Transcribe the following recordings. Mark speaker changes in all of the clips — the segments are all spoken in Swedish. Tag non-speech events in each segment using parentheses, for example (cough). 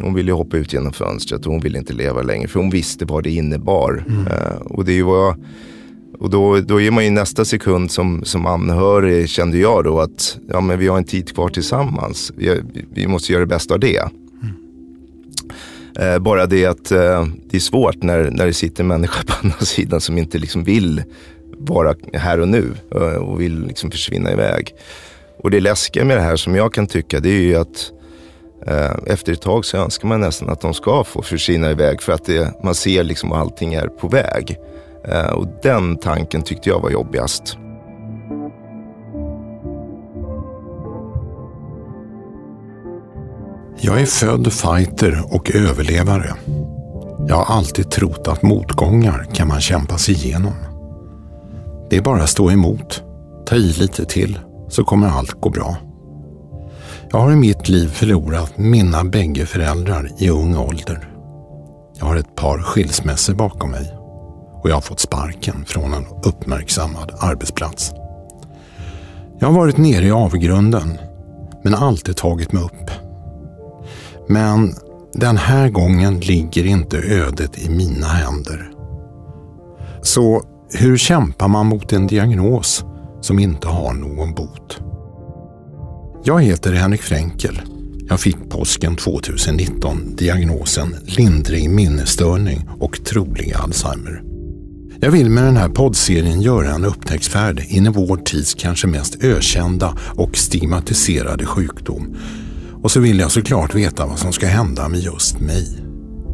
Speaker 1: hon ville hoppa ut genom fönstret och hon ville inte leva längre för hon visste vad det innebar. Mm. Uh, och det var och då, då är man ju nästa sekund som, som anhörig kände jag då att ja, men vi har en tid kvar tillsammans. Vi, vi måste göra det bästa av det. Mm. Eh, bara det att eh, det är svårt när, när det sitter en människa på (laughs) andra sidan som inte liksom vill vara här och nu och vill liksom försvinna iväg. Och det läskiga med det här som jag kan tycka det är ju att Eh, efter ett tag så önskar man nästan att de ska få försvinna iväg för att det, man ser liksom att allting är på väg. Eh, och den tanken tyckte jag var jobbigast.
Speaker 2: Jag är född fighter och överlevare. Jag har alltid trott att motgångar kan man kämpa sig igenom. Det är bara att stå emot, ta i lite till, så kommer allt gå bra. Jag har i mitt liv förlorat mina bägge föräldrar i ung ålder. Jag har ett par skilsmässor bakom mig och jag har fått sparken från en uppmärksammad arbetsplats. Jag har varit nere i avgrunden men alltid tagit mig upp. Men den här gången ligger inte ödet i mina händer. Så hur kämpar man mot en diagnos som inte har någon bot? Jag heter Henrik Fränkel. Jag fick påsken 2019 diagnosen lindrig minnesstörning och trolig Alzheimer. Jag vill med den här poddserien göra en upptäcktsfärd in i vår tids kanske mest ökända och stigmatiserade sjukdom. Och så vill jag såklart veta vad som ska hända med just mig.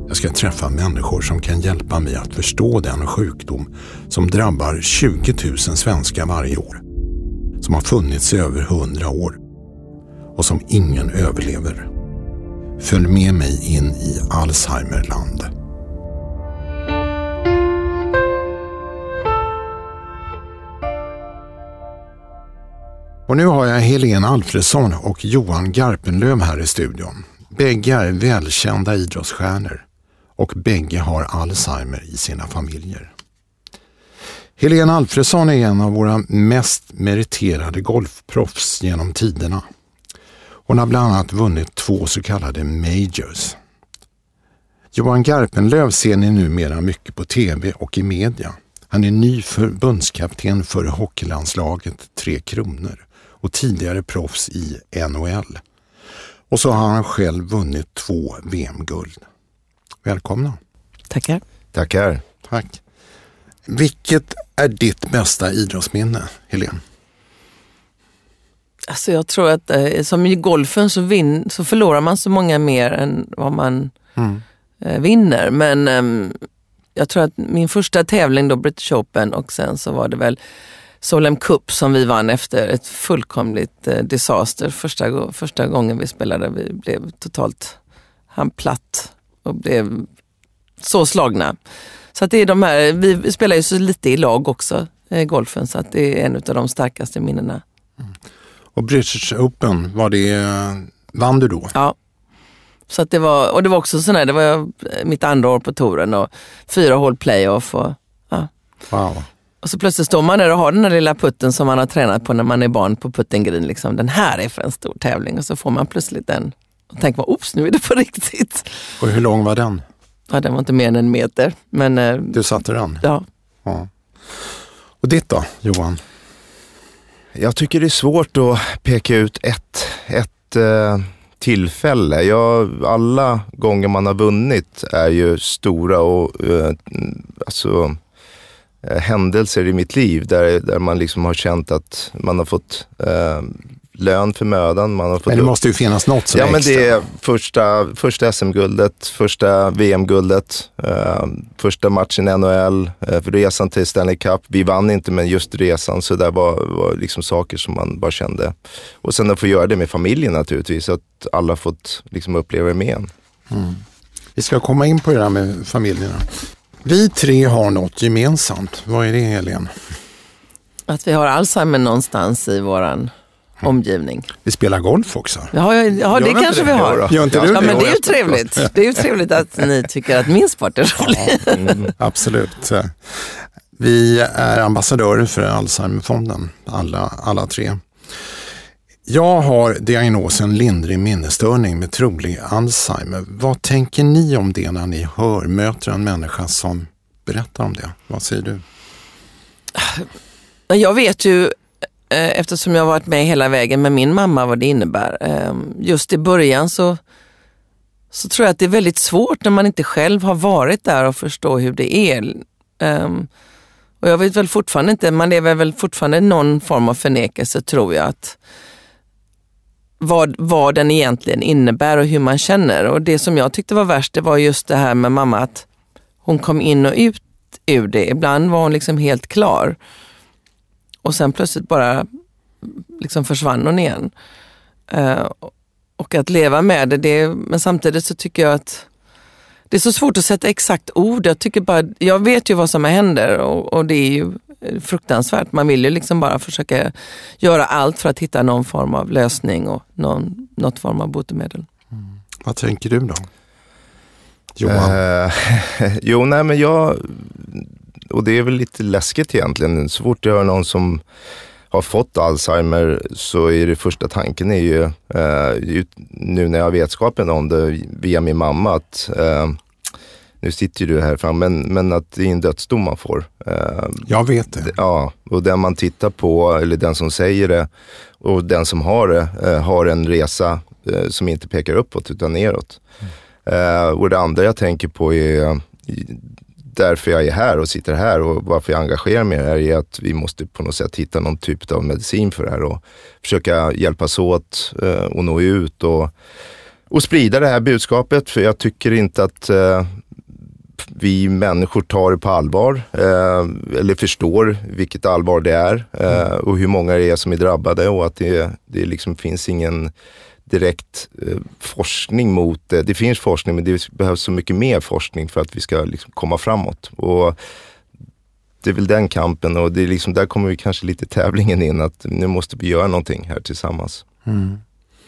Speaker 2: Jag ska träffa människor som kan hjälpa mig att förstå den sjukdom som drabbar 20 000 svenskar varje år. Som har funnits i över 100 år och som ingen överlever. Följ med mig in i Alzheimerland. Och nu har jag Helene Alfredsson och Johan Garpenlöv här i studion. Bägge är välkända idrottsstjärnor och bägge har Alzheimer i sina familjer. Helene Alfredsson är en av våra mest meriterade golfproffs genom tiderna. Hon har bland annat vunnit två så kallade majors. Johan Garpenlöv ser ni numera mycket på tv och i media. Han är ny förbundskapten för hockeylandslaget Tre Kronor och tidigare proffs i NHL. Och så har han själv vunnit två VM-guld. Välkomna!
Speaker 3: Tackar!
Speaker 1: Tackar!
Speaker 2: Tack! Vilket är ditt bästa idrottsminne, Helene?
Speaker 3: Alltså jag tror att eh, som i golfen så, vin, så förlorar man så många mer än vad man mm. eh, vinner. Men eh, jag tror att min första tävling då, British Open och sen så var det väl Solheim Cup som vi vann efter ett fullkomligt eh, disaster första, första gången vi spelade. Vi blev totalt han platt och blev så slagna. Så att det är de här, vi spelar ju så lite i lag också, eh, golfen, så att det är en av de starkaste minnena.
Speaker 2: Och British Open, var det, vann du då?
Speaker 3: Ja. Så att det var, och det var också sån här, det var mitt andra år på touren och fyra hål playoff. Och, ja.
Speaker 2: Wow.
Speaker 3: Och så plötsligt står man där och har den där lilla putten som man har tränat på när man är barn på puttengreen. Liksom. Den här är för en stor tävling och så får man plötsligt den och tänker, oops nu är det på (laughs) riktigt.
Speaker 2: Och hur lång var den?
Speaker 3: Ja, den var inte mer än en meter. Men, eh,
Speaker 2: du satte den?
Speaker 3: Ja.
Speaker 2: ja. Och ditt då, Johan?
Speaker 1: Jag tycker det är svårt att peka ut ett, ett eh, tillfälle. Jag, alla gånger man har vunnit är ju stora och eh, alltså, eh, händelser i mitt liv där, där man liksom har känt att man har fått eh, lön för mödan. Man har fått
Speaker 2: men det måste ju finnas något som
Speaker 1: ja,
Speaker 2: är
Speaker 1: extra. Ja, men det är första, första SM-guldet, första VM-guldet, eh, första matchen i NHL, eh, resan till Stanley Cup. Vi vann inte, men just resan, så det var, var liksom saker som man bara kände. Och sen att få göra det med familjen naturligtvis, att alla fått liksom uppleva det med en. Mm.
Speaker 2: Vi ska komma in på det där med familjerna. Vi tre har något gemensamt. Vad är det, Helene?
Speaker 3: Att vi har Alzheimer någonstans i våran omgivning.
Speaker 2: Vi spelar golf också.
Speaker 3: Ja, ja, ja det kanske det? vi har.
Speaker 2: Gör inte
Speaker 3: ja,
Speaker 2: du
Speaker 3: ja, men det är ju trevligt. Det är ju trevligt att ni tycker att min sport är rolig. Ja, mm,
Speaker 2: absolut. Vi är ambassadörer för Alzheimerfonden, alla, alla tre. Jag har diagnosen lindrig minnesstörning med trolig Alzheimer. Vad tänker ni om det när ni hör, möter en människa som berättar om det? Vad säger du?
Speaker 3: Jag vet ju, Eh, eftersom jag varit med hela vägen med min mamma, vad det innebär. Ehm, just i början så, så tror jag att det är väldigt svårt när man inte själv har varit där och förstå hur det är. Ehm, och jag vet väl fortfarande inte, man lever väl fortfarande någon form av förnekelse tror jag. att vad, vad den egentligen innebär och hur man känner. Och det som jag tyckte var värst, det var just det här med mamma, att hon kom in och ut ur det. Ibland var hon liksom helt klar. Och sen plötsligt bara liksom försvann hon igen. Uh, och att leva med det, det, men samtidigt så tycker jag att det är så svårt att sätta exakt ord. Jag, tycker bara, jag vet ju vad som händer och, och det är ju fruktansvärt. Man vill ju liksom bara försöka göra allt för att hitta någon form av lösning och någon, något form av botemedel.
Speaker 2: Mm. Vad tänker du då? Johan? Uh, (laughs)
Speaker 1: jo, nej men jag, och det är väl lite läskigt egentligen. Så fort jag hör någon som har fått Alzheimer så är det första tanken är ju, uh, nu när jag har vetskapen om det via min mamma, att uh, nu sitter ju du här fram, men, men att det är en dödsdom man får.
Speaker 2: Jag vet det.
Speaker 1: Ja, och den man tittar på, eller den som säger det och den som har det, har en resa som inte pekar uppåt utan neråt. Uh, och det andra jag tänker på är därför jag är här och sitter här och varför jag engagerar mig här är att vi måste på något sätt hitta någon typ av medicin för det här och försöka hjälpas åt uh, och nå ut och, och sprida det här budskapet. För jag tycker inte att uh, vi människor tar det på allvar eh, eller förstår vilket allvar det är eh, och hur många det är som är drabbade och att det, det liksom finns ingen direkt eh, forskning mot det. Det finns forskning men det behövs så mycket mer forskning för att vi ska liksom komma framåt. Och det är väl den kampen och det är liksom, där kommer vi kanske lite tävlingen in att nu måste vi göra någonting här tillsammans. Mm.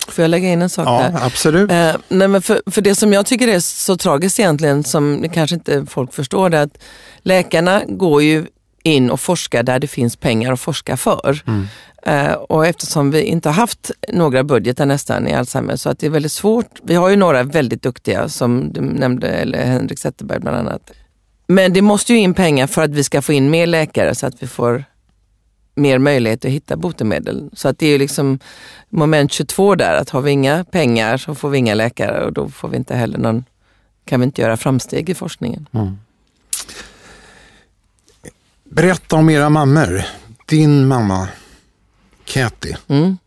Speaker 3: Får jag lägga in en sak
Speaker 2: ja,
Speaker 3: där?
Speaker 2: Absolut.
Speaker 3: Eh, nej men för, för det som jag tycker är så tragiskt egentligen, som kanske inte folk förstår, det är att läkarna går ju in och forskar där det finns pengar att forska för. Mm. Eh, och eftersom vi inte har haft några budgetar nästan i Alzheimer så att det är väldigt svårt. Vi har ju några väldigt duktiga som du nämnde, eller Henrik Zetterberg bland annat. Men det måste ju in pengar för att vi ska få in mer läkare så att vi får mer möjlighet att hitta botemedel. Så att det är ju liksom moment 22 där, att har vi inga pengar så får vi inga läkare och då får vi inte heller någon, kan vi inte göra framsteg i forskningen. Mm.
Speaker 2: Berätta om era mammor. Din mamma Kathy, mm.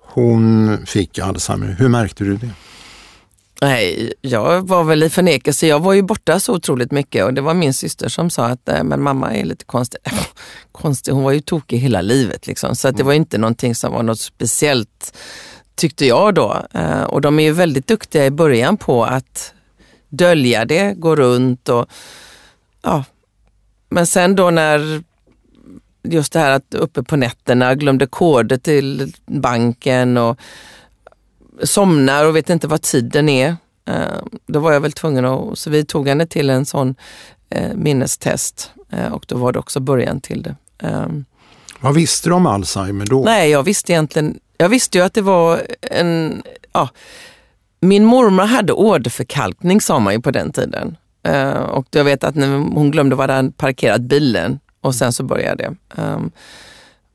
Speaker 2: hon fick Alzheimer. Hur märkte du det?
Speaker 3: Nej, jag var väl i förnekelse. Jag var ju borta så otroligt mycket och det var min syster som sa att äh, men mamma är lite konstig. (laughs) konstig, hon var ju tokig hela livet liksom. Så att det mm. var inte någonting som var något speciellt tyckte jag då. Uh, och de är ju väldigt duktiga i början på att dölja det, gå runt och ja. Men sen då när just det här att uppe på nätterna, glömde koder till banken och somnar och vet inte vad tiden är. Eh, då var jag väl tvungen att, så vi tog henne till en sån eh, minnestest eh, och då var det också början till det.
Speaker 2: Vad visste du om Alzheimer då?
Speaker 3: Nej, jag visste egentligen, jag visste ju att det var en, ja, min mormor hade åderförkalkning sa man ju på den tiden. och jag vet att när hon glömde var hade parkerat bilen och sen så började det. Um,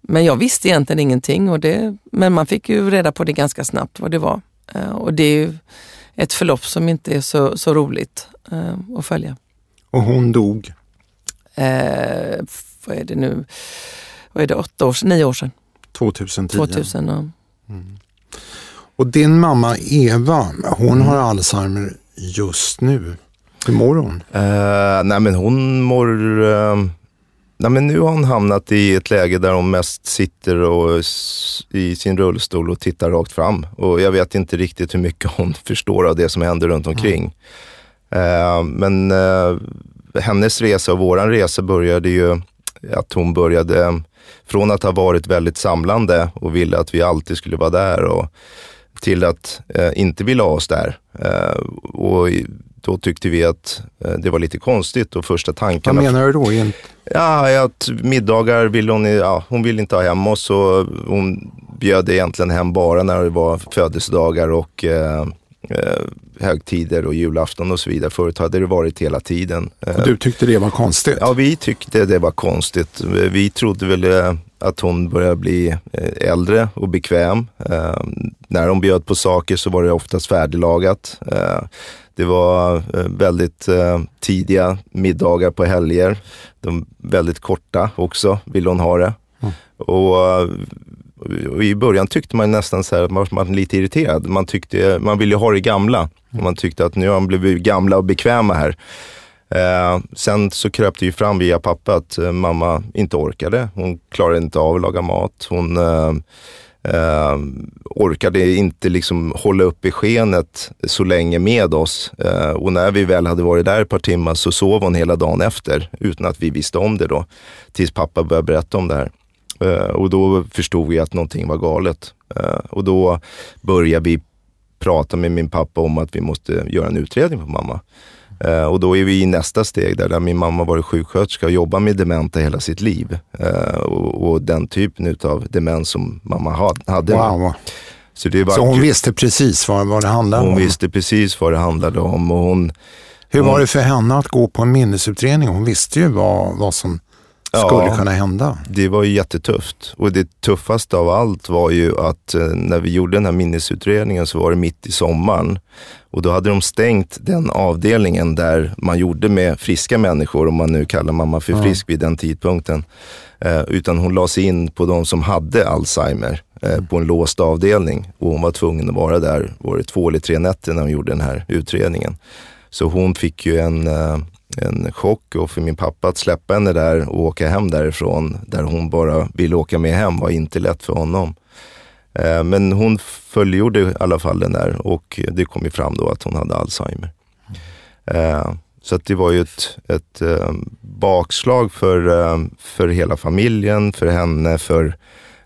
Speaker 3: men jag visste egentligen ingenting, och det, men man fick ju reda på det ganska snabbt vad det var. Uh, och det är ju ett förlopp som inte är så, så roligt uh, att följa.
Speaker 2: Och hon dog?
Speaker 3: Uh, vad är det nu? Vad är det, åtta år, nio år sedan?
Speaker 2: 2010?
Speaker 3: 2000, ja.
Speaker 2: Mm. Och din mamma Eva, hon mm. har Alzheimer just nu. Hur mår hon?
Speaker 1: Uh, nej men hon mår uh, Nej, men nu har hon hamnat i ett läge där hon mest sitter och, i sin rullstol och tittar rakt fram. Och jag vet inte riktigt hur mycket hon (laughs) förstår av det som händer runt omkring. Mm. Uh, men uh, hennes resa och våran resa började ju att hon började, från att ha varit väldigt samlande och ville att vi alltid skulle vara där och till att uh, inte vilja ha oss där. och då tyckte vi att eh, det var lite konstigt och första tanken...
Speaker 2: Vad menar du då?
Speaker 1: Ja, att middagar vill hon, ja, hon vill inte ha hemma oss och hon bjöd egentligen hem bara när det var födelsedagar och eh, eh, högtider och julafton och så vidare. Förut hade det varit hela tiden.
Speaker 2: Och du tyckte det var konstigt?
Speaker 1: Ja, vi tyckte det var konstigt. Vi trodde väl eh, att hon började bli eh, äldre och bekväm. Eh, när de bjöd på saker så var det oftast färdiglagat. Eh, det var eh, väldigt eh, tidiga middagar på helger. De väldigt korta också, ville hon ha det. Mm. Och, I början tyckte man nästan så här, man var lite irriterad. Man, tyckte, man ville ha det gamla. Mm. Man tyckte att nu har de blivit gamla och bekväma här. Eh, sen så kröp det ju fram via pappa att eh, mamma inte orkade. Hon klarade inte av att laga mat. Hon eh, eh, orkade inte liksom hålla uppe skenet så länge med oss. Eh, och när vi väl hade varit där ett par timmar så sov hon hela dagen efter utan att vi visste om det då. Tills pappa började berätta om det här. Eh, och då förstod vi att någonting var galet. Eh, och då började vi prata med min pappa om att vi måste göra en utredning på mamma. Uh, och då är vi i nästa steg där, där min mamma varit sjuksköterska och jobbat med dementa hela sitt liv. Uh, och, och, den typen av demens som mamma hade.
Speaker 2: Wow. Så, det var, så hon visste precis vad, vad det handlade
Speaker 1: hon
Speaker 2: om?
Speaker 1: Hon visste precis vad det handlade om. Och hon,
Speaker 2: Hur var det för henne att gå på en minnesutredning? Hon visste ju vad, vad som skulle ja, kunna hända.
Speaker 1: Det var ju jättetufft. Och det tuffaste av allt var ju att eh, när vi gjorde den här minnesutredningen så var det mitt i sommaren. Och då hade de stängt den avdelningen där man gjorde med friska människor, om man nu kallar mamma för frisk vid den tidpunkten. Eh, utan hon lades in på de som hade Alzheimer eh, mm. på en låst avdelning. Och hon var tvungen att vara där, var det två eller tre nätter när hon gjorde den här utredningen. Så hon fick ju en, eh, en chock och för min pappa att släppa henne där och åka hem därifrån, där hon bara ville åka med hem, var inte lätt för honom. Eh, men hon fullgjorde i alla fall den där och det kom ju fram då att hon hade Alzheimer. Mm. Så det var ju ett, ett bakslag för, för hela familjen, för henne, för,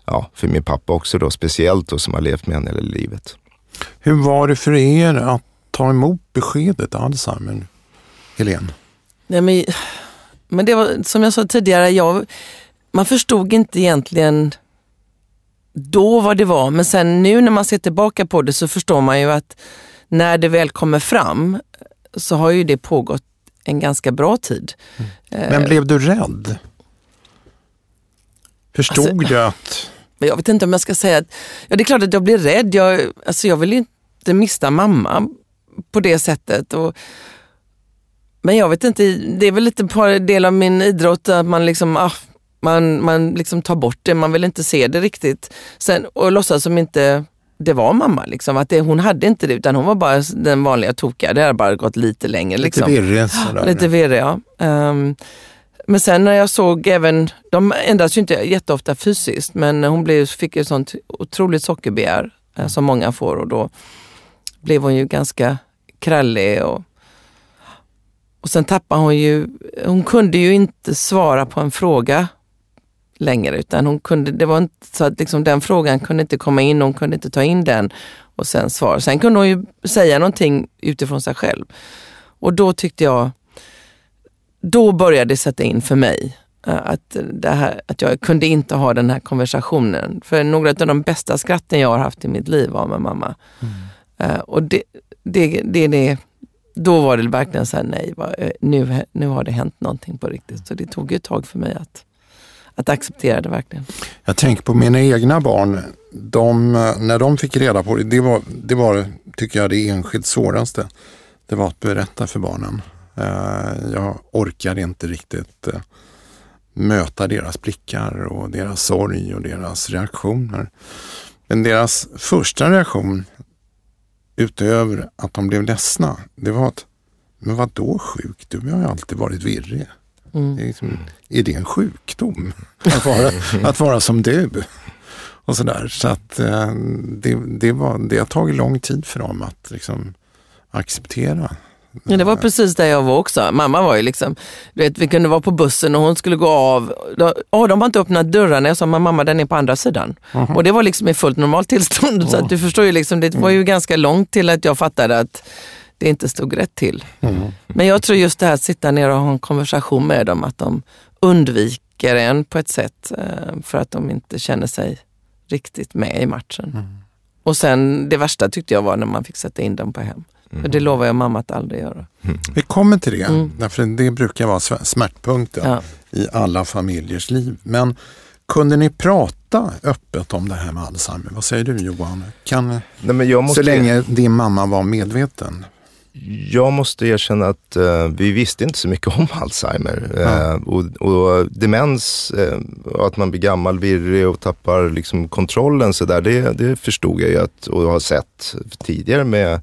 Speaker 1: ja, för min pappa också då, speciellt då som har levt med henne hela livet.
Speaker 2: Hur var det för er att ta emot beskedet Alzheimer, Helene?
Speaker 3: Nej, men, men det var som jag sa tidigare, jag, man förstod inte egentligen då vad det var. Men sen nu när man ser tillbaka på det så förstår man ju att när det väl kommer fram så har ju det pågått en ganska bra tid.
Speaker 2: Mm. Men blev du rädd? Förstod alltså, du att...
Speaker 3: Jag vet inte om jag ska säga att, ja det är klart att jag blir rädd. Jag, alltså jag vill inte mista mamma på det sättet. Och, men jag vet inte, det är väl lite på del av min idrott att man liksom, ah, man, man liksom tar bort det, man vill inte se det riktigt. Sen, och låtsas som inte det var mamma. Liksom. Att det, hon hade inte det utan hon var bara den vanliga tokiga. Det hade bara gått lite längre. Liksom.
Speaker 2: Lite virrig sådär.
Speaker 3: Lite virrig ja. Um, men sen när jag såg även, de ändras ju inte jätteofta fysiskt men hon blev, fick ett sånt otroligt sockerbegär mm. som många får och då blev hon ju ganska krallig. Och, och sen tappade hon ju, hon kunde ju inte svara på en fråga längre utan hon kunde, det var inte så att liksom den frågan kunde inte komma in, hon kunde inte ta in den och sen svara. Sen kunde hon ju säga någonting utifrån sig själv. Och då tyckte jag, då började det sätta in för mig eh, att, det här, att jag kunde inte ha den här konversationen. För några av de bästa skratten jag har haft i mitt liv var med mamma. Mm. Uh, och det, det, det, det, då var det verkligen så här, nej, eh, nu, nu har det hänt någonting på riktigt. Så det tog ett tag för mig att att acceptera det verkligen.
Speaker 2: Jag tänker på mina egna barn. De, eh, när de fick reda på det, det var, det var, tycker jag, det enskilt svåraste. Det var att berätta för barnen. Eh, jag orkade inte riktigt möta deras blickar och deras sorg och deras reaktioner. Men deras första reaktion, utöver att de blev ledsna, det var att, men vad då sjuk? Du har ju alltid varit virrig. Mm. Det är, liksom, är, det en sjukdom (laughs) att vara, att vara som du? Och sådär. Så att eh, det, det, var, det har tagit lång tid för dem att liksom acceptera.
Speaker 3: Ja, det var precis där jag var också. Mamma var ju liksom, du vet, vi kunde vara på bussen och hon skulle gå av. Då, oh, de har inte öppnat dörrarna. Jag sa, mamma den är på andra sidan. Uh -huh. Och det var liksom i fullt normalt tillstånd. -huh. (laughs) Så att du förstår ju, liksom, det var ju mm. ganska långt till att jag fattade att det inte stod rätt till. Mm. Men jag tror just det här att sitta ner och ha en konversation med dem, att de undviker en på ett sätt eh, för att de inte känner sig riktigt med i matchen. Och sen det värsta tyckte jag var när man fick sätta in dem på hem. För det lovar jag mamma att aldrig göra.
Speaker 2: Vi kommer till det,
Speaker 3: Mm.
Speaker 2: därför det brukar vara sm- smärtpunkten
Speaker 3: Ja.
Speaker 2: i alla familjers liv. Men kunde ni prata öppet om det här med Alzheimer? Vad säger du Johan? Kan,
Speaker 1: Nej, men jag, måste,
Speaker 2: Så länge din mamma var medveten?
Speaker 1: jag måste erkänna att eh, vi visste inte så mycket (laughs) om Alzheimer. Eh, och, och demens, eh, och att man blir gammal, virrig och tappar liksom kontrollen så där, det, det förstod jag ju att, och har sett tidigare med,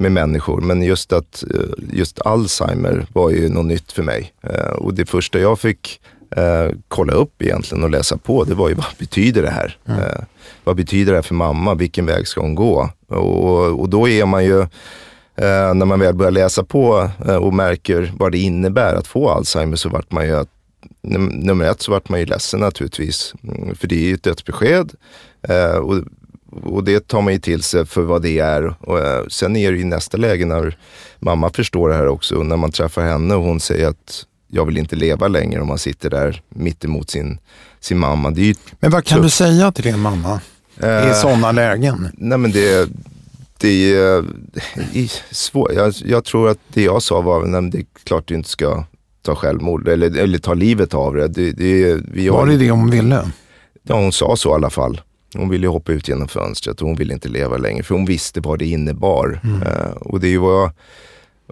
Speaker 1: med människor. Men just att eh, just Alzheimer var ju något nytt för mig. Eh, och det första jag fick eh, kolla upp egentligen och läsa på, det var ju vad betyder det här? Eh, vad betyder det här för mamma? Vilken väg ska hon gå? Och, och då är man ju Eh, när man väl börjar läsa på eh, och märker vad det innebär att få Alzheimer så vart man ju, att, num- nummer ett så vart man ju ledsen naturligtvis. Mm, för det är ju ett dödsbesked och, och det tar man ju till sig för vad det är. Och, eh, sen är det ju nästa läge när mamma förstår det här också och när man träffar henne och hon säger att jag vill inte leva längre om man sitter där mitt emot sin, sin mamma. Det är
Speaker 2: Men vad kan
Speaker 1: Så-
Speaker 2: du säga till din mamma i
Speaker 1: eh,
Speaker 2: sådana lägen?
Speaker 1: Nej men det, det är i- svårt. Jag, jag tror att det jag sa var, nej, men det är klart du inte ska ta självmord eller, eller ta livet av det. det, det vi har,
Speaker 2: Var det det hon ville?
Speaker 1: Ja, hon sa så i alla fall. Hon ville hoppa ut genom fönstret och hon ville inte leva längre för hon visste vad det innebar. Eh, och det vad,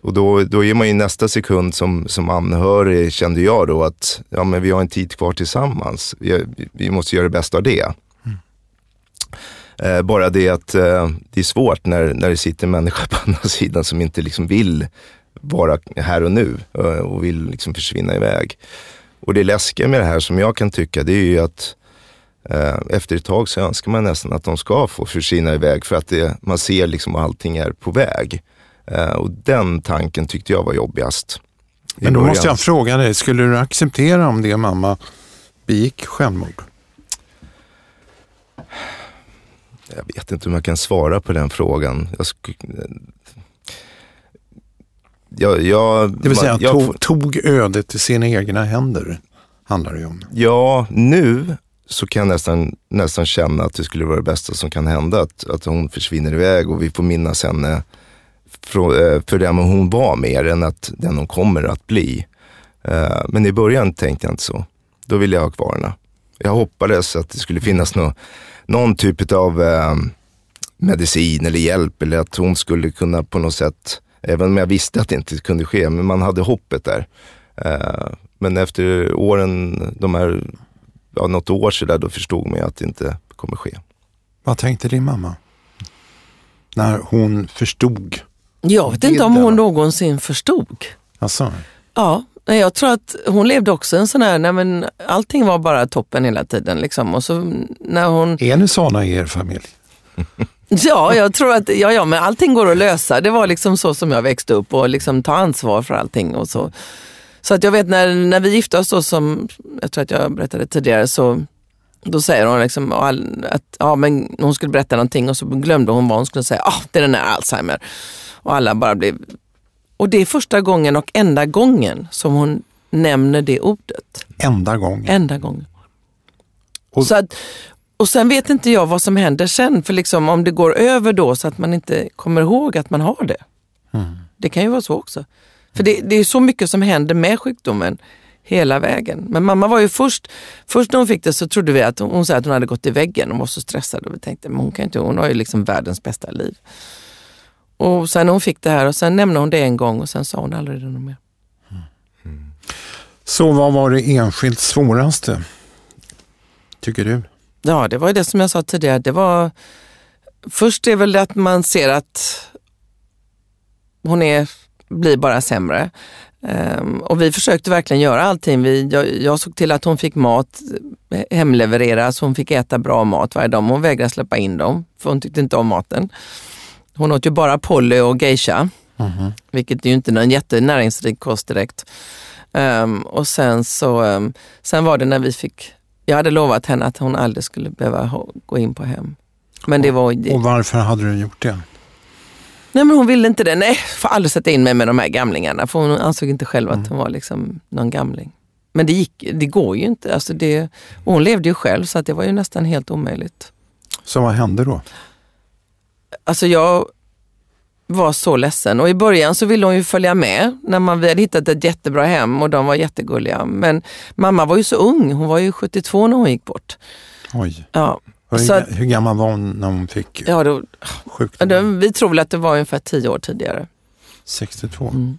Speaker 1: och då, då är man ju nästa sekund som, som anhörig kände jag då att ja, men vi har en tid kvar tillsammans. Vi, vi måste göra det bästa av det. Eh, bara det att eh, det är svårt när, när det sitter en människa på (laughs) andra sidan som inte liksom vill vara här och nu och vill liksom försvinna iväg. Och det läskiga med det här som jag kan tycka det är ju att efter ett tag så önskar man nästan att de ska få försvinna iväg för att det, man ser liksom att allting är på väg. Eh, och den tanken tyckte jag var jobbigast.
Speaker 2: Men då måste jag fråga dig, skulle du acceptera om din mamma begick självmord?
Speaker 1: Jag vet inte om jag kan svara på den frågan. Jag sk- jag, jag,
Speaker 2: Det vill säga
Speaker 1: jag,
Speaker 2: tog, tog ödet i sina egna händer, handlar det om.
Speaker 1: Ja, nu så kan jag nästan, nästan känna att det skulle vara det bästa som kan hända. Att, att hon försvinner iväg och vi får minnas henne eh, för, för den hon var mer än att den hon kommer att bli. Eh, men i början tänkte jag inte så. Då ville jag ha kvar henne. Jag hoppades att det skulle finnas någon, någon typ av eh, medicin eller hjälp eller att hon skulle kunna på något sätt, även om jag visste att det inte kunde ske, men man hade hoppet där. Men efter åren, de här, ja, något år där, då förstod man ju att det inte kommer ske.
Speaker 2: Vad tänkte din mamma? När hon förstod.
Speaker 3: Jag vet inte om hon någonsin förstod.
Speaker 2: Alltså,
Speaker 3: Ja, nej, jag tror att hon levde också en sån här, nej men allting var bara toppen hela tiden. Liksom. Och så när hon,
Speaker 2: är ni sådana i er familj? (laughs)
Speaker 3: ja, jag tror att, ja, ja, men allting går att lösa. Det var liksom så som jag växte upp och liksom ta ansvar för allting och så. Så att jag vet när, när vi gifte oss då, som jag tror att jag berättade tidigare, så då säger hon liksom att ja, men hon skulle berätta någonting och så glömde hon vad hon skulle säga. Ah, det är den här Alzheimer. Och alla bara blev... Och det är första gången och enda gången som hon nämner det ordet.
Speaker 2: Enda gången.
Speaker 3: Enda gången.
Speaker 2: Och-
Speaker 3: Så att, och sen vet inte jag vad som händer sen, för liksom om det går över då så att man inte kommer ihåg att man har det. Det kan ju vara så också. För det, det är så mycket som händer med sjukdomen hela vägen. Men mamma var ju först, först när hon fick det så trodde vi att hon, hon sa att hon hade gått i väggen och var så stressad och vi tänkte, men hon kan inte, hon har ju liksom världens bästa liv. Och sen hon fick det här och sen nämnde hon det en gång och sen sa hon aldrig det något mer.
Speaker 2: Så vad var det enskilt svåraste? Tycker du?
Speaker 3: Ja, det var ju det som jag sa tidigare. Det var, först är väl det att man ser att hon är, blir bara sämre. Ehm, och vi försökte verkligen göra allting. Vi, jag, jag såg till att hon fick mat eh, hemlevereras, hon fick äta bra mat varje dag. Hon vägrade släppa in dem, för hon tyckte inte om maten. Hon åt ju bara Polly och geisha, vilket är ju inte någon jättenäringsrik kost direkt. Ehm, och sen så ehm, sen var det när vi fick, jag hade lovat henne att hon aldrig skulle behöva gå in på hem. Men det var,
Speaker 2: Och varför hade du gjort det?
Speaker 3: Nej men hon ville inte det. Nej, får aldrig sätta in mig med de här gamlingarna. För hon ansåg inte själv att hon var liksom någon gamling. Men det, gick, det går ju inte. Alltså det, hon levde ju själv så att det var ju nästan helt omöjligt.
Speaker 2: Så vad hände då?
Speaker 3: Alltså jag var så ledsen och i början så ville hon ju följa med när man, vi hade hittat ett jättebra hem och de var jättegulliga. Men mamma var ju så ung, hon var ju 72 när hon gick bort.
Speaker 2: Oj.
Speaker 3: Ja.
Speaker 2: Hur,
Speaker 3: Så att-
Speaker 2: hur gammal var hon när hon fick
Speaker 3: Ja, då,
Speaker 2: sjukdomen?
Speaker 3: vi tror väl att det var ungefär tio år tidigare.
Speaker 2: 62?
Speaker 3: Mm.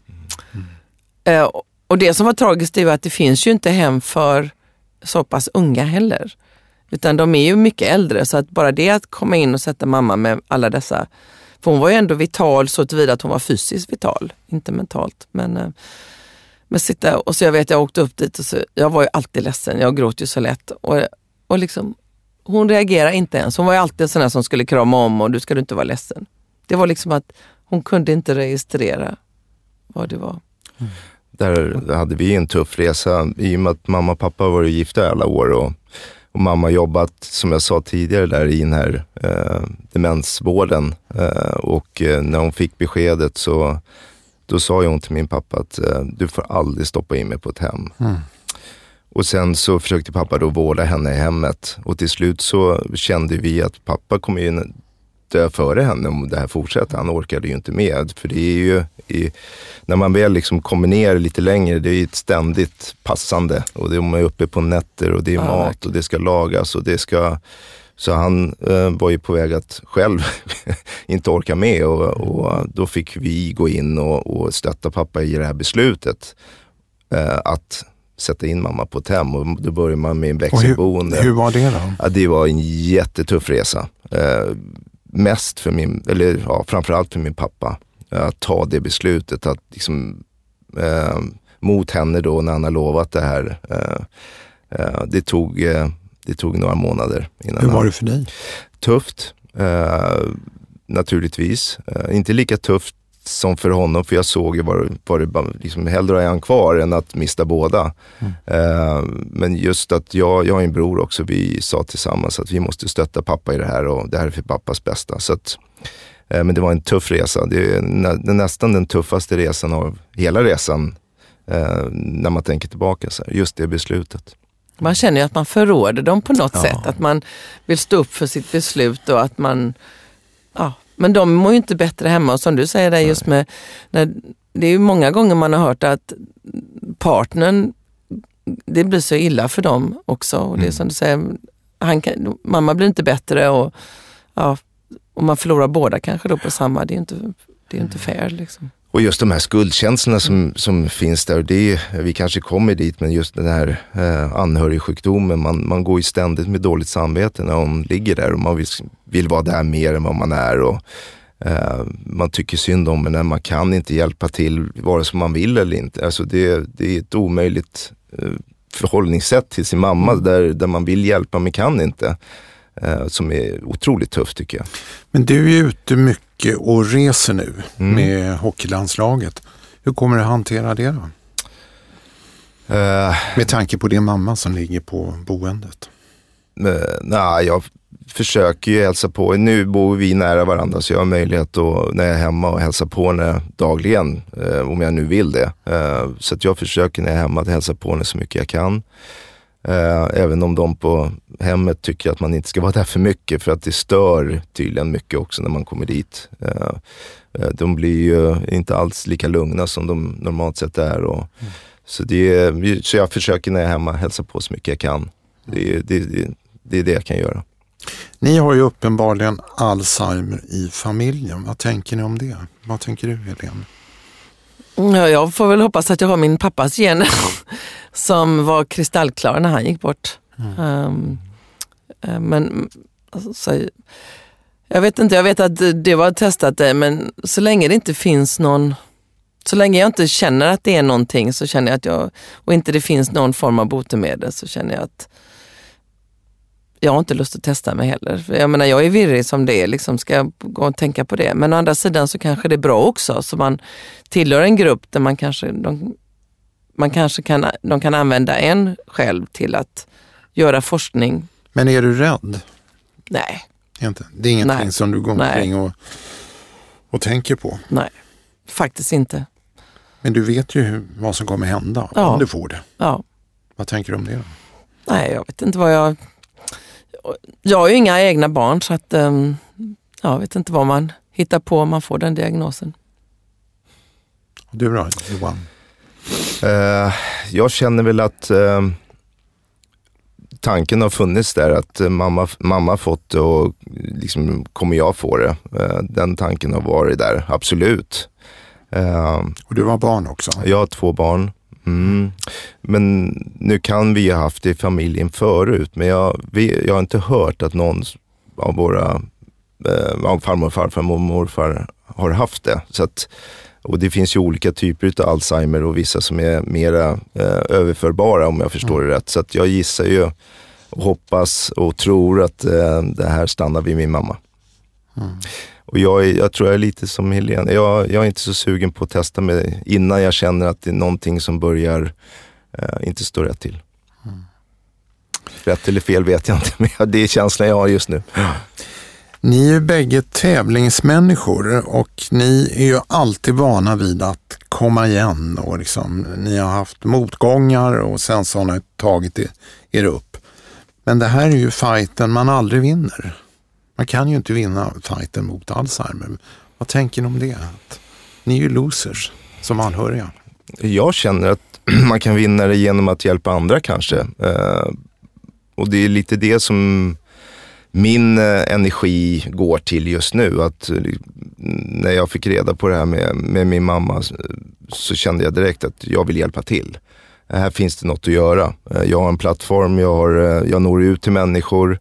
Speaker 3: Eh, och det som var tragiskt är att det finns ju inte hem för så pass unga heller. Utan de är ju mycket äldre så att bara det att komma in och sätta mamma med alla dessa, för hon var ju ändå vital så tillvida att hon var fysiskt vital, inte mentalt. Men, eh, men sitta, och så jag vet jag åkte upp dit och så, jag var ju alltid ledsen, jag gråter ju så lätt. Och, och liksom, hon reagerar inte ens, hon var ju alltid en sån där som skulle krama om och du ska du inte vara ledsen. Det var liksom att hon kunde inte registrera vad det var.
Speaker 1: Där hade vi en tuff resa i och med att mamma och pappa var gifta alla år. Och, och mamma jobbat, som jag sa tidigare, där i den här eh, demensvården. Eh, och eh, när hon fick beskedet så då sa hon till min pappa att eh, du får aldrig stoppa in mig på ett hem. Och sen så försökte pappa då vårda henne i hemmet och till slut så kände vi att pappa kommer ju dö före henne om det här fortsätter. Han orkade ju inte med. För det är ju, i, när man väl liksom kommer ner lite längre, det är ju ett ständigt passande. Och man är uppe på nätter och det är
Speaker 3: Ja,
Speaker 1: mat
Speaker 3: verkligen.
Speaker 1: och det ska lagas och det ska... Så han eh, var ju på väg att själv (laughs) inte orka med och, och då fick vi gå in och, och stötta pappa i det här beslutet. Eh, att sätta in mamma på ett hem och då börjar man med en
Speaker 2: Och hur,
Speaker 1: växelboende.
Speaker 2: hur var det då?
Speaker 1: Ja, det var en jättetuff resa. Eh, mest för min, eller ja, framförallt för min pappa. Att ta det beslutet att liksom, eh, mot henne då när han har lovat det här. Eh, eh, det, tog, eh, det tog några månader innan
Speaker 2: Hur var det för dig?
Speaker 1: Tufft, eh, naturligtvis. Inte lika tufft som för honom, för jag såg ju det bara, liksom, hellre är han kvar än att mista båda. Eh, men just att jag, jag och en bror också, vi sa tillsammans att vi måste stötta pappa i det här och det här är för pappas bästa. Så att, eh, men det var en tuff resa. Det är nä, nästan den tuffaste resan av hela resan eh, när man tänker tillbaka. Så här, just det beslutet.
Speaker 3: Man känner ju att man förråder dem på något
Speaker 2: Ja.
Speaker 3: sätt. Att man vill stå upp för sitt beslut och att man... Men de mår ju inte bättre hemma och som du säger där just med... När, det är ju många gånger man har hört att partnern, det blir så illa för dem också. Och det är som du säger, han kan, mamma blir inte bättre och, ja, och man förlorar båda kanske då på samma. Det är ju inte, det är ju inte fair liksom.
Speaker 1: Och just de här skuldkänslorna som, som finns där, det vi kanske kommer dit, men just den här eh, anhörigsjukdomen, man, man går ju ständigt med dåligt samvete när hon ligger där och man vill, vill vara där mer än vad man är. Och, eh, man tycker synd om henne, man kan inte hjälpa till vare sig man vill eller inte. Alltså det, det är ett omöjligt eh, förhållningssätt till sin mamma där, där man vill hjälpa men kan inte. Eh, som är otroligt tufft tycker jag.
Speaker 2: Men du är ute mycket och reser nu
Speaker 1: Mm.
Speaker 2: med hockeylandslaget. Hur kommer du hantera det då?
Speaker 1: Eh,
Speaker 2: Med tanke på din mamma som ligger på boendet.
Speaker 1: Eh, Nej, jag försöker ju hälsa på. Nu bor vi nära varandra så jag har möjlighet att, när jag är hemma och hälsa på henne dagligen. Eh, om jag nu vill det. Så att jag försöker när jag är hemma att hälsa på henne så mycket jag kan. Eh, även om de på hemmet tycker att man inte ska vara där för mycket för att det stör tydligen mycket också när man kommer dit. Eh, eh, de blir ju inte alls lika lugna som de normalt sett är. Och, så, det, är- så jag försöker när jag är hemma hälsa på så mycket jag kan. Det, är- det, det, det är det jag kan göra.
Speaker 2: Ni har ju uppenbarligen Alzheimer i familjen. Vad tänker ni om det? Vad tänker du Helene?
Speaker 3: Ja, jag får väl hoppas att jag har min pappas gener (laughs) som var kristallklar när han gick bort. Ehm, eh, men alltså, jag vet inte, jag vet att det var testat det men så länge det inte finns någon så länge jag inte känner att det är någonting så känner jag att jag, och inte det finns någon form av botemedel så känner jag att jag har inte lust att testa mig heller. För Jag menar jag är virrig som det är, liksom ska jag gå och tänka på det. Men å andra sidan så kanske det är bra också, så man tillhör en grupp där man kanske, de, man kanske kan, de kan använda en själv till att göra forskning.
Speaker 2: Men är du rädd?
Speaker 3: Nej,
Speaker 2: Inte? Det är ingenting
Speaker 3: Nej.
Speaker 2: som du går omkring och, och tänker på.
Speaker 3: nej, faktiskt inte.
Speaker 2: Men du vet ju hur, vad som kommer hända
Speaker 3: Ja.
Speaker 2: om du får det.
Speaker 3: Ja,
Speaker 2: Vad tänker du om det?
Speaker 3: Nej, jag vet inte vad jag... Jag har ju inga egna barn så att um, jag vet inte vad man hittar på om man får den diagnosen.
Speaker 2: Du då, Johan?
Speaker 1: Uh, jag känner väl att uh, tanken har funnits där att uh, mamma, mamma fått det och liksom, kommer jag få det? den tanken har varit där, absolut.
Speaker 2: och du har barn också?
Speaker 1: Jag har två barn. Mm. Men nu kan vi ha haft det i familjen förut, men jag, vi, jag har inte hört att någon av våra eh, farmor, farfar, mormor, morfar har haft det. Så att, och det finns ju olika typer av Alzheimer och vissa som är mera eh, överförbara om jag förstår mm. det rätt. Så att jag gissar ju och hoppas och tror att eh, det här stannar vid min mamma. Mm. Och jag, är, jag tror jag är lite som Helene. Jag, jag, är inte så sugen på att testa mig innan jag känner att det är någonting som börjar eh, inte stå rätt till. Mm. Rätt eller fel vet jag inte, (laughs) men det är känslan jag har just nu.
Speaker 2: Ni är ju bägge tävlingsmänniskor och ni är ju alltid vana vid att komma igen och liksom, ni har haft motgångar och sen så har ni tagit er upp. Men det här är ju fighten man aldrig vinner. Man kan ju inte vinna fighten mot Alzheimer. Vad tänker ni om det? Ni är ju losers som anhöriga.
Speaker 1: Jag känner att (clears throat) man kan vinna det genom att hjälpa andra kanske. Eh, och det är lite det som min eh, energi går till just nu. Att eh, när jag fick reda på det här med, med min mamma så kände jag direkt att jag vill hjälpa till. Här finns det något att göra. Jag har en plattform, jag, har, jag når ut till människor.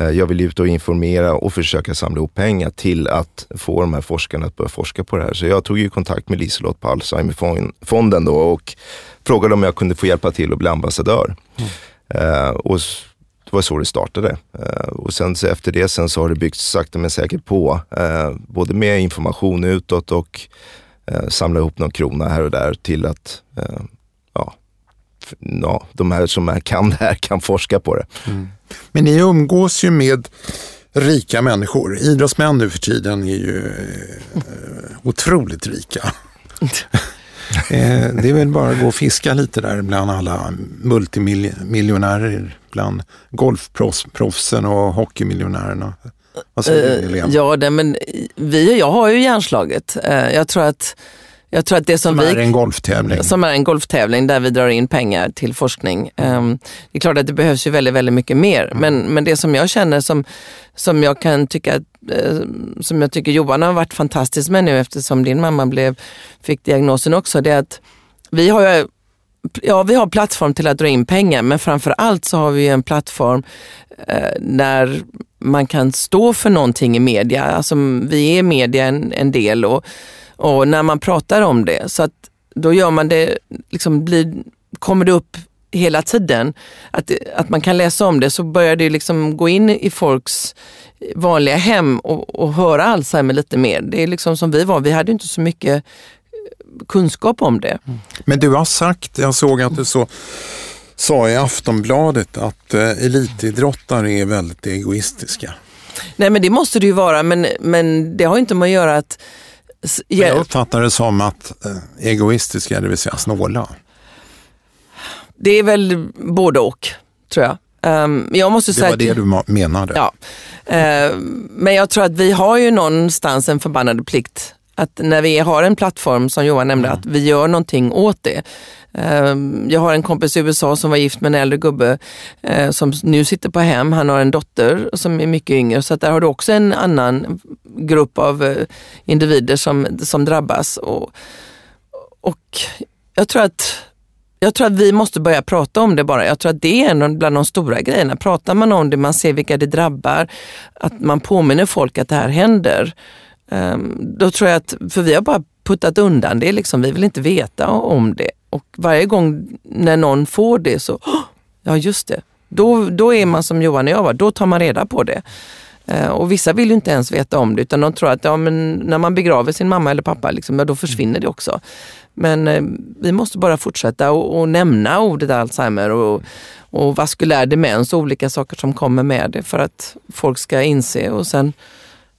Speaker 1: Eh, jag vill ut och informera och försöka samla ihop pengar till att få de här forskarna att börja forska på det här. Så jag tog ju kontakt med Liselott på Alzheimerfonden då och frågade om jag kunde få hjälpa till att bli ambassadör. Mm. Uh, och det var så det startade. Uh, och sen så efter det sen så har det byggts sakta men säkert på. Både med information utåt och samla ihop någon krona här och där till att ja, de här som kan det här kan forska på det. Mm.
Speaker 2: Men ni umgås ju med rika människor. Idrottsmän nu för tiden är ju eh, otroligt rika. (laughs) eh, det är väl bara att gå och fiska lite där bland alla multimiljonärer, bland golfproffsen och hockeymiljonärerna. Vad säger du,
Speaker 3: uh, Ja, det, men vi, jag har ju hjärnslaget. Uh, jag tror att jag tror att det som,
Speaker 2: som
Speaker 3: vi,
Speaker 2: är en golftävling.
Speaker 3: Som är en golftävling där vi drar in pengar till forskning. Um, det är klart att det behövs ju väldigt, väldigt mycket mer. Mm. Men, men det som jag känner som, som jag kan tycka uh, som jag tycker Johan har varit fantastisk med nu eftersom din mamma blev, fick diagnosen också, det är att vi har ju Ja, vi har plattform till att dra in pengar men framför allt så har vi en plattform eh, där man kan stå för någonting i media. Alltså, vi är media en, en del och och när man pratar om det. Så att då gör man det, liksom blir, kommer det upp hela tiden. Att, att man kan läsa om det så börjar det liksom gå in i folks vanliga hem och, och höra Alzheimer lite mer. Det är liksom som vi var, vi hade inte så mycket kunskap om det. Mm.
Speaker 2: Men du har sagt, jag såg att du så, sa i Aftonbladet att eh, elitidrottare är väldigt egoistiska.
Speaker 3: Nej men det måste det ju vara men, men det har inte med att göra att
Speaker 2: jag uppfattar det som att eh, egoistiska, det vill säga snåla.
Speaker 3: Det är väl både och, tror jag. Um, jag måste
Speaker 2: det
Speaker 3: säga
Speaker 2: var det du menade.
Speaker 3: Ja. Uh, men jag tror att vi har ju någonstans en förbannad plikt att när vi har en plattform som Johan nämnde, mm. att vi gör någonting åt det. Ehm, jag har en kompis i USA som var gift med en äldre gubbe eh, som nu sitter på hem. Han har en dotter som är mycket yngre så där har du också en annan grupp av eh, individer som, som drabbas. Och, och jag tror att jag tror att vi måste börja prata om det bara. Jag tror att det är en bland de stora grejerna. Pratar man om det, man ser vilka det drabbar, att man påminner folk att det här händer. Um, då tror jag att, för vi har bara puttat undan det, liksom, vi vill inte veta om det. Och varje gång när någon får det så, oh, ja just det, då, då är man som Johan och jag var, då tar man reda på det. Uh, och vissa vill ju inte ens veta om det utan de tror att ja, men när man begraver sin mamma eller pappa, liksom, ja, då försvinner det också. Men uh, vi måste bara fortsätta och, och nämna ordet Alzheimer och, och vaskulär demens och olika saker som kommer med det för att folk ska inse och sen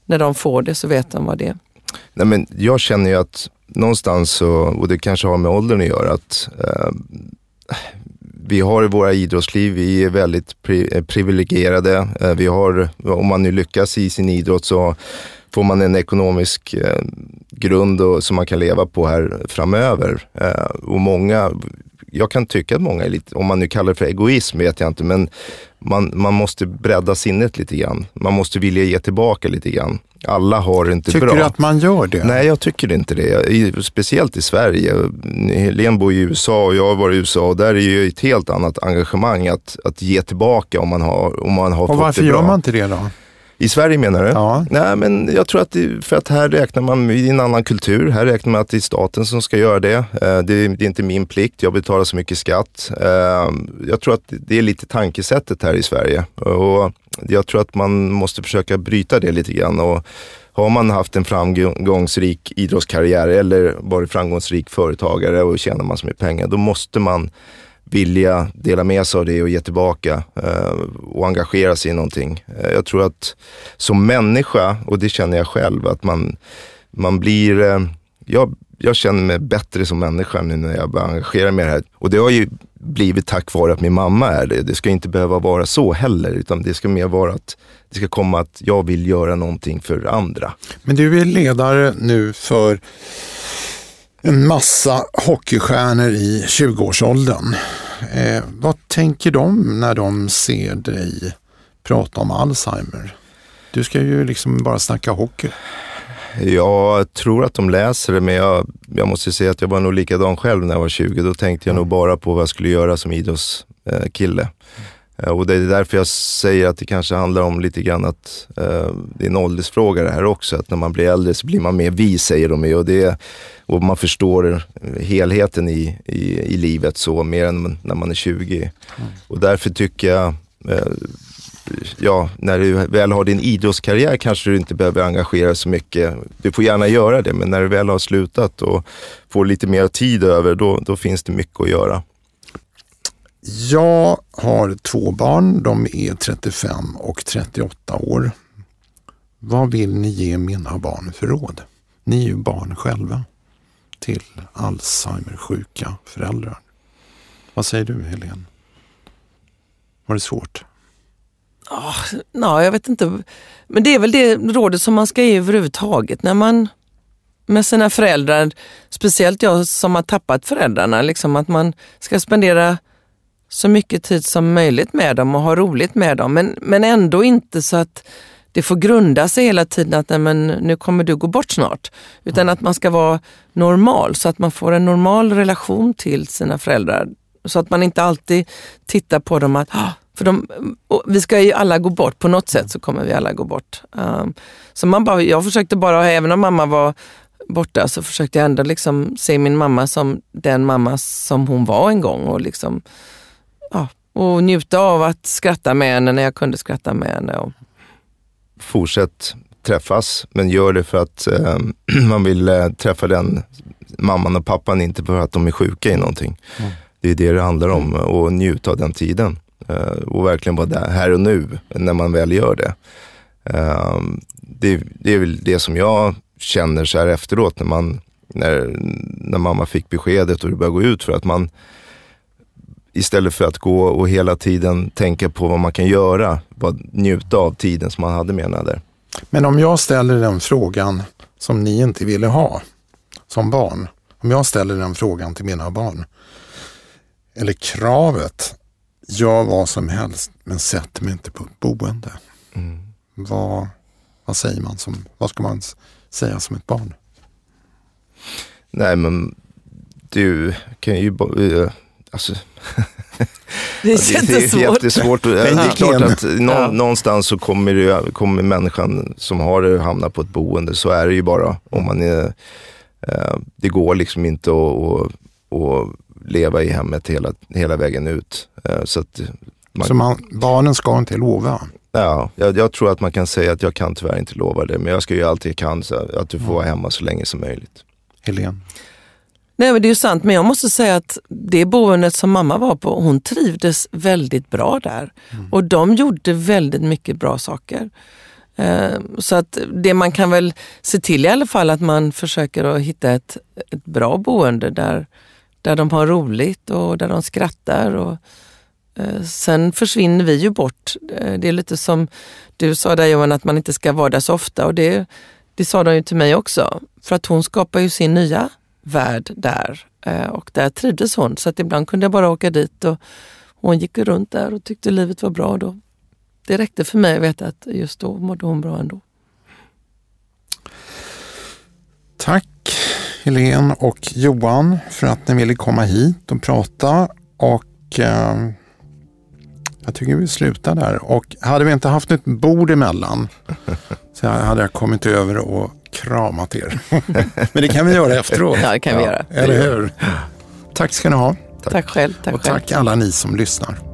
Speaker 3: när de får det så vet de vad det är.
Speaker 1: Nej, men jag känner ju att någonstans, så, och det kanske har med åldern att göra, att eh, vi har våra idrottsliv, vi är väldigt pri eh, privilegierade. Eh, vi har, om man nu lyckas i sin idrott så får man en ekonomisk eh, grund och, som man kan leva på här framöver. Eh, och många, jag kan tycka att många är lite, om man nu kallar det för egoism vet jag inte, men man, man måste bredda sinnet lite grann. Man måste vilja ge tillbaka lite grann. Alla har det inte
Speaker 2: tycker
Speaker 1: bra.
Speaker 2: Tycker du att man gör det?
Speaker 1: Nej, jag tycker inte det. I, speciellt i Sverige. Helene bor i USA och jag har varit i USA och där är ju ett helt annat engagemang att, att ge tillbaka om man har, om man har
Speaker 2: och
Speaker 1: fått det bra.
Speaker 2: Varför gör man inte det då?
Speaker 1: I Sverige menar du?
Speaker 2: Ja.
Speaker 1: Nej, men jag tror att det, för att här räknar man i en annan kultur. Här räknar man att det är staten som ska göra det. Eh, det, är, det är inte min plikt. Jag betalar så mycket skatt. Eh, jag tror att det är lite tankesättet här i Sverige och jag tror att man måste försöka bryta det lite grann. Och har man haft en framgångsrik idrottskarriär eller varit framgångsrik företagare och tjänar massor med pengar, då måste man vilja dela med sig av det och ge tillbaka eh, och engagera sig i någonting. Eh, jag tror att som människa, och det känner jag själv, att man, man blir, eh, jag, jag känner mig bättre som människa nu när jag börjar engagera mig i det här. Och det har ju blivit tack vare att min mamma är det. Det ska inte behöva vara så heller, utan det ska mer vara att det ska komma att jag vill göra någonting för andra.
Speaker 2: Men du är ledare nu för en massa hockeystjärnor i 20-årsåldern. Eh, vad tänker de när de ser dig prata om Alzheimer? Du ska ju liksom bara snacka hockey.
Speaker 1: Jag tror att de läser det, men jag, jag måste säga att jag var nog likadan själv när jag var 20. Då tänkte jag mm. nog bara på vad jag skulle göra som idrottskille. Eh, och det är därför jag säger att det kanske handlar om lite grann att eh, det är en åldersfråga det här också. Att när man blir äldre så blir man mer vi, säger de ju. Och, det, och man förstår helheten i, i, i livet så mer än när man är 20. Mm. Och därför tycker jag eh, ja, när du väl har din idrottskarriär kanske du inte behöver engagera så mycket. Du får gärna göra det, men när du väl har slutat och får lite mer tid över, då, då finns det mycket att göra.
Speaker 2: Jag har två barn, de är 35 och 38 år. Vad vill ni ge mina barn för råd? Ni är ju barn själva till Alzheimersjuka föräldrar. Vad säger du Helene? Var det svårt?
Speaker 3: Ah, oh, no, jag vet inte. Men det är väl det rådet som man ska ge överhuvudtaget när man med sina föräldrar, speciellt jag som har tappat föräldrarna, liksom att man ska spendera så mycket tid som möjligt med dem och ha roligt med dem. Men, men ändå inte så att det får grunda sig hela tiden att nej, men nu kommer du gå bort snart. Utan att man ska vara normal så att man får en normal relation till sina föräldrar. Så att man inte alltid tittar på dem att ah, för de, vi ska ju alla gå bort, på något sätt så kommer vi alla gå bort. Um, så man bara, jag försökte bara, även om mamma var borta, så försökte jag ändå liksom se min mamma som den mamma som hon var en gång. Och, liksom, och njuta av att skratta med henne när jag kunde skratta med henne. Och...
Speaker 1: Fortsätt träffas, men gör det för att eh, (clears throat) man vill eh, träffa den mamman och pappan, inte för att de är sjuka i någonting. Mm. Det är det det handlar om och njuta av den tiden. Eh, och verkligen vara där här och nu när man väl gör det. Eh, det, det är väl det som jag känner så här efteråt när, man, när, när mamma fick beskedet och det började gå ut för att man istället för att gå och hela tiden tänka på vad man kan göra, bara njuta av tiden som man hade med henne där.
Speaker 2: Men om jag ställer den frågan som ni inte ville ha som barn, om jag ställer den frågan till mina barn, eller kravet Gör vad som helst men sätt mig inte på ett boende. Mm. Vad, vad säger man som, vad ska man säga som ett barn?
Speaker 1: Nej men du kan ju bara, alltså (laughs)
Speaker 3: Det är jättesvårt.
Speaker 1: Det är jättesvårt. Det är klart att nå, någonstans så kommer, det, kommer människan som har det hamna på ett boende. Så är det ju bara. Om man är, eh, det går liksom inte att leva i hemmet hela, hela vägen ut.
Speaker 2: Eh, så, att man, så man, barnen ska inte lova?
Speaker 1: Ja, jag, jag, tror att man kan säga att jag kan tyvärr inte lova det, men jag ska göra allt jag kan så att du får vara hemma så länge som möjligt.
Speaker 2: Helene?
Speaker 3: Nej men det är ju sant, men jag måste säga att det boendet som mamma var på, hon trivdes väldigt bra där. Mm. Och de gjorde väldigt mycket bra saker. Eh, så att det man kan väl se till i alla fall att man försöker att hitta ett, ett bra boende där där de har roligt och där de skrattar. Och, eh, sen försvinner vi ju bort. Eh, det är lite som du sa där Johan, att man inte ska vara där så ofta. Och det, det sa de ju till mig också. För att hon skapar ju sin nya värld där. Eh, och där trivdes hon. Så att ibland kunde jag bara åka dit och hon gick runt där och tyckte livet var bra. Då. Det räckte för mig att veta att just då mådde hon bra ändå.
Speaker 2: Tack Helene och Johan för att ni ville komma hit och prata. Och eh, jag tycker vi slutar där. Och hade vi inte haft ett bord emellan (laughs) så hade jag kommit över och kramat er. (laughs) Men det kan vi göra efteråt.
Speaker 3: Ja, det kan vi göra.
Speaker 2: Eller hur? Tack ska ni ha.
Speaker 3: Tack, tack själv. Tack
Speaker 2: och tack
Speaker 3: själv.
Speaker 2: alla ni som lyssnar.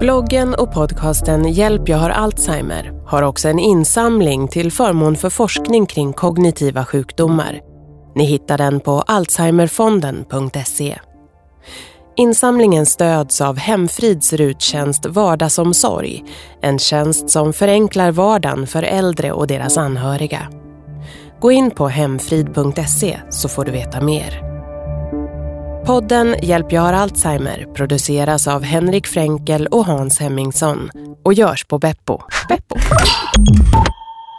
Speaker 4: Bloggen och podcasten Hjälp jag har Alzheimer har också en insamling till förmån för forskning kring kognitiva sjukdomar. Ni hittar den på alzheimerfonden.se. Insamlingen stöds av Hemfrids ruttjänst Vardagsomsorg, en tjänst som förenklar vardagen för äldre och deras anhöriga. Gå in på hemfrid.se så får du veta mer. Podden Hjälp jag har Alzheimer produceras av Henrik Fränkel och Hans Hemmingsson och görs på Beppo. Beppo.